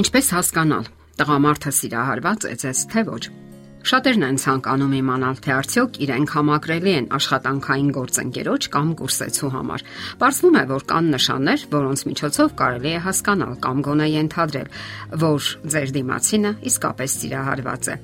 Ինչպես հասկանալ, տղամարդը սիրահարված է ձեզ թե ոչ։ Շատերն են ցանկանում իմանալ, թե արդյոք իրենք համակրելի են աշխատանքային գործընկերոջ կամ կուրսեցու համար։ Պարզվում է, որ կան նշաններ, որոնց միջոցով կարելի է հասկանալ կամ գոնե ենթադրել, որ ձեր դիմացինը իսկապես սիրահարված է։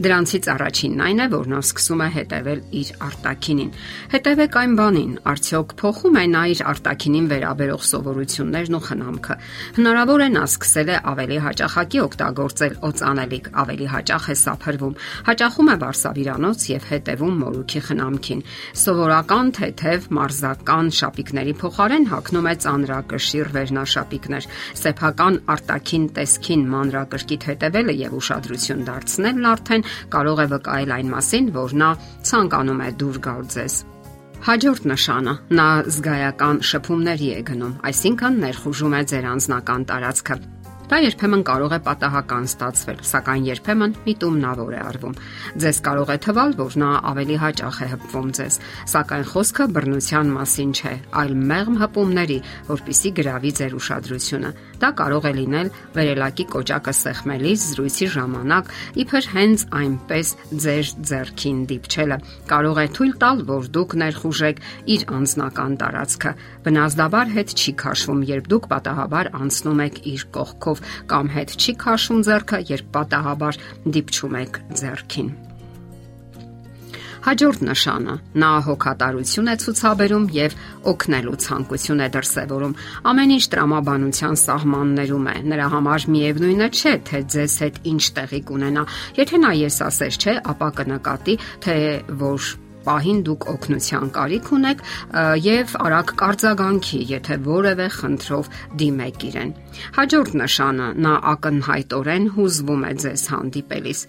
Դրանցից առաջինն այն է, որ նա սկսում է հետևել իր արտակինին։ Հետևեք այն բանին, արդյոք փոխում է նա իր արտակինին վերաբերող սովորություններն ու խնամքը։ Հնարավոր է նա սկսել է ավելի հաճախակի օգտագործել օծանելիք, ավելի հաճախ է սափրվում, հաճախում է վարսավիրանոց եւ հետևում մորուքի խնամքին։ Սովորական թեթև մարզական շապիկների փոխարեն հագնում է ծանրակշիռ վերնաշապիկներ։ Սեփական արտակին տեսքին մանրակրկիտ հետևելը եւ ուշադրություն դարձնելն արդեն կարող է վկայել այն մասին, որ նա ցանկանում է դուր գալ ձեզ։ Հաջորդ նշանը՝ նա զգայական շփումների է գնում, այսինքն ներխուժում է ձեր անձնական տարածքը Դա երբեմն կարող է պատահական ստացվել, սակայն երբեմն միտումնավոր է արվում։ Ձեզ կարող է թվալ, որ նա ավելի հաճախ է հպվում ձեզ, սակայն խոսքը բռնության մասին չէ, այլ մեղմ հպումների, որpիսի գրավի ձեր ուշադրությունը։ Դա կարող է լինել վերելակի կոճակը սեղմելիս զրույցի ժամանակ, իբր հենց այնպես ձեր ձեռքին դիպչելը կարող է թույլ տալ, որ դուք ներխուժեք իր անձնական տարածքը։ Վնասդաբար հետ չի քաշվում, երբ դուք պատահաբար անցնում եք իր կողքով կամ հետ չի քաշում ձեռքը, երբ պատահաբար դիպչում եք ձեռքին։ Հաջորդ նշանը՝ նա հոգատարություն է ցուցաբերում եւ օգնելու ցանկություն է դրսեւորում։ Ամեն ինչ տրամաբանության սահմաններում է։ Նրա համար միևնույնը չէ, թե ձեզ հետ ինչ տեղի կունենա։ Եթե նա ես ասես չէ, ապա կնկատի, թե որ պահին դուք օգնության կարիք ունեք եւ արագ կարձագանքի, եթե որևէ խնդրով դիմեք իրեն։ Հաջորդ նշանը՝ նա ակնհայտորեն հուզվում է ձեզ հանդիպելիս։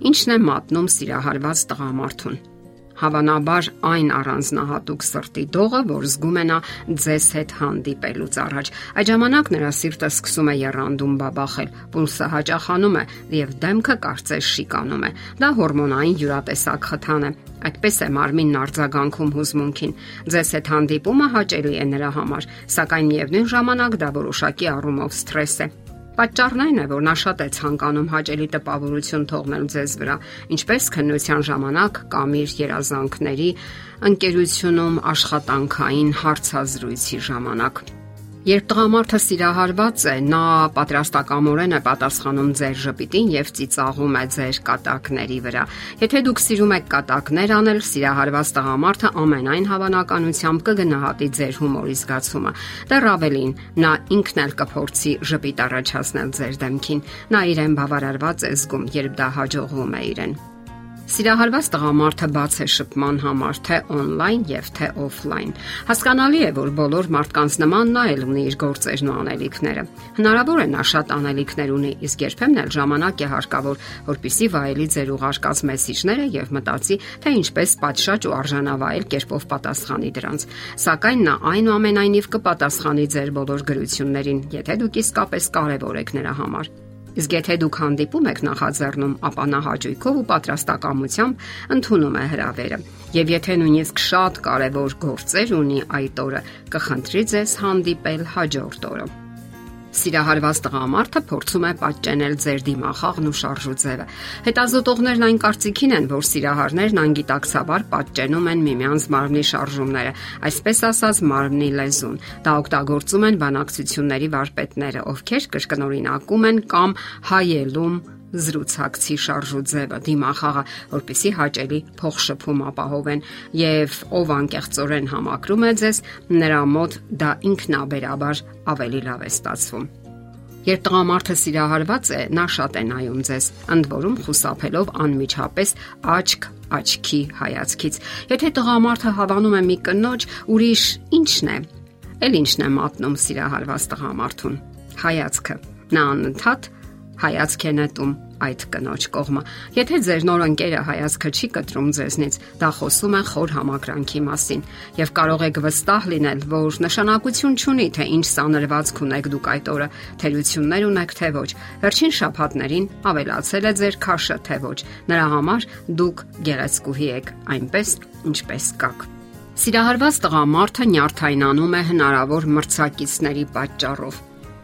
Ինչն է մատնում սիրահարված տղամարդուն հավանաբար այն առանձնահատուկ սրտի դողը, որ զգում է նա ձեզ հետ հանդիպելուց առաջ։ Այդ ժամանակ նրա սիրտը սկսում է երանդում բաբախել, պուլսը հաճախանում է եւ դեմքը կարծես շիկանում է։ Դա հորմոնային յուրատեսակ խթան է, Այդպես է մարմինն արձագանքում հուզմունքին։ Ձեզ հետ հանդիպումը հաճելի է նրա համար, սակայն միևնույն ժամանակ դա որոշակի առումով սթրես է։ Պատճառն այն է, որ նա շատ է ցանկանում հաճելի տպավորություն թողնել ձեզ վրա, ինչպես քննության ժամանակ կամ իր երազանքների ընկերությունում աշխատանքային հարցազրույցի ժամանակ։ Երբ տղամարդը սիրահարված է, նա պատրաստակամորեն է պատասխանում ձեր ժպիտին եւ ծիծաղում է ձեր կատակների վրա։ Եթե դուք սիրում եք կատակներ անել, սիրահարված տղամարդը ամենայն հավանականությամբ կգնահատի ձեր հումորի զգացումը։ Դեռ ավելին, նա ինքն էլ կփորձի ժպիտ առաջացնել ձեր դեմքին։ Նա իրեն բավարարված է զգում, երբ դա հաջողվում է իրեն։ Սիրահարված տղամարդը բաց է շփման համար թե on-line եւ թե off-line։ Հասկանալի է, որ բոլոր մարդկանց նման նա էլ ունի իր գործերն ու անելիքները։ Հնարավոր է նա շատ անելիքներ ունի, իսկ երբեմն էլ ժամանակ է հարկավոր, որpիսի վայելի ձեր ուղարկած մեսիջները եւ մտածի, թե ինչպես պատշաճ ու արժանավայել կերպով պատասխանի դրանց։ Սակայն նա այնուամենայնիվ կպատասխանի ձեր բոլոր գրություններին, եթե դուք իսկապես կարևոր եք նրա համար։ Իսկ եթե դուք հանդիպում եք նախաձեռնում, ապա նա հաճույքով ու պատրաստակամությամբ ընդունում է հրավերը։ Եվ եթե նույնիսկ շատ կարևոր գործեր ունի այդ օրը, կխնդրի ձեզ հանդիպել հաջորդ օրը։ Սիրահարված տղամարդը փորձում է պատճենել ձեր դիմախաղն ու շարժուձևը։ Հետազոտողներն այն կարծիքին են, որ սիրահարներն անգիտակցաբար պատճենում են միմյանց մարմնի շարժումները, այսպես ասած մարմնի լեզուն։ Դա օգտագործում են բանակցությունների վարպետները, ովքեր կրկնօրինակում են կամ հայելում զրուցակցի շարժուձևը դիմախաղը, որpիսի հաճելի փոխշփում ապահովեն եւ ով անկեղծորեն համակրում է ձեզ, նրա մոտ դա ինքնաբերաբար ավելի լավ է ստացվում։ Երբ տղամարդը սիրահարված է, նա շատ է նայում ձեզ, ընդ որում խուսափելով անմիջապես աչք աչքի հայացքից։ Եթե տղամարդը հավանում է մի կնոջ, ուրիշ ի՞նչն է։ Էլ ի՞նչն է մատնում սիրահարված տղամարդուն։ Հայացքը։ Նա անընդհատ հայացք է նետում այդ կնոջ կողմը։ Եթե ձեր նոր ընկերը հայացքը չի կտրում ձեզնից, դա խոսում է խոր համակրանքի մասին, եւ կարող եք վստահ լինել, որ նշանակություն չունի, թե ինչ սանրվածք ունեք դուք այդ օրը, թերություններ ունեք թե ոչ։ Վերջին շաբաթներին ավելացել է ձեր քաշը թե ոչ։ Նրա համար դուք գեղեցկուհի եք, այնպես ինչպես կաք։ Սիրահարված տղամարդը նյարդայնանում է հնարավոր մրցակիցների պատճառով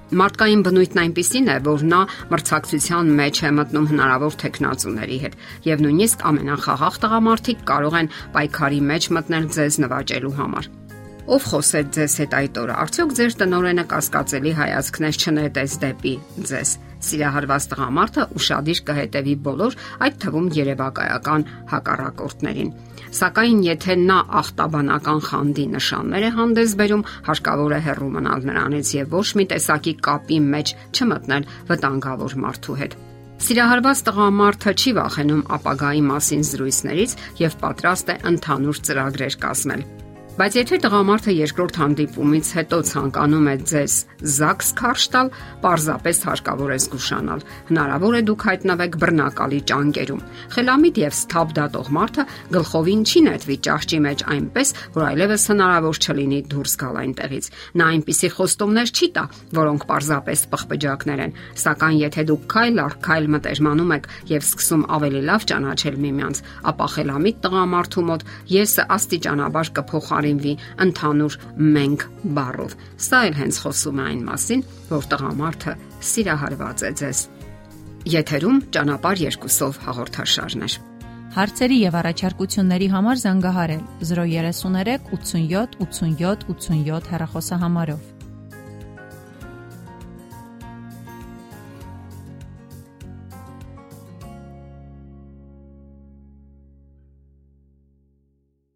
Մարդկային բնույթն այնպիսին է, որ նա մրցակցության մեջ է մտնում հնարավոր տեխնացուների հետ, եւ նույնիսկ ամենախաղաղ տղամարդիկ կարող են պայքարի մեջ մտնել ձեզ նվաճելու համար։ Ով խոսեց ձեզ հետ այդ օրը։ Արդյոք ձեր տնորենը կասկածելի հայացքներ չնետեց դեպի ձեզ։ Սիրահարված տղամարդը ուրشادիր կհետևի բոլոր, այդ թվում երևակայական հակառակորդներին։ Սակայն եթե նա ախտաբանական խանդի նշաններ է հանդես բերում, հարկավոր է հեռու մնալ նրանից եւ ոչ մի տեսակի կապի մեջ չմտնել վտանգավոր մարդու հետ։ Սիրահարված տղամարդը չի վախենում ապագայի մասին զրույցներից եւ պատրաստ է ընդհանուր ծրագրեր կազմել։ Բայց եթե տղամարդը երկրորդ հանդիպումից հետո ցանկանում է ձեզ զաքս քարշ տալ, պարզապես հարկավոր է զգուշանալ։ Հնարավոր է դուք հայտնվեք բռնակալի ճանկերում։ Խելամիտ եւ սթափ դատող մարդը գլխովին չի նետվի ճահճի մեջ այնպես, որ այլևս հնարավոր չլինի դուրս գալ այնտեղից։ Նա այնպիսի խոստումներ չի տա, որոնք պարզապես պղպջակներ են, սակայն եթե դուք քայլ առ քայլ մտերմանում եք եւ սկսում ավելի լավ ճանաչել միմյանց, ապա խելամիտ տղամարդու մոտ եսը աստիճանաբար կփոխարինի համարինվի ընդհանուր մենք բառով։ Սա էլ հենց խոսում է այն մասին, որ տղամարդը սիրահարված է ձեզ։ Եթերում ճանապար երկուսով հաղորդաշարներ։ Հարցերի եւ առաջարկությունների համար զանգահարել 033 87 87 87 հեռախոսահամարով։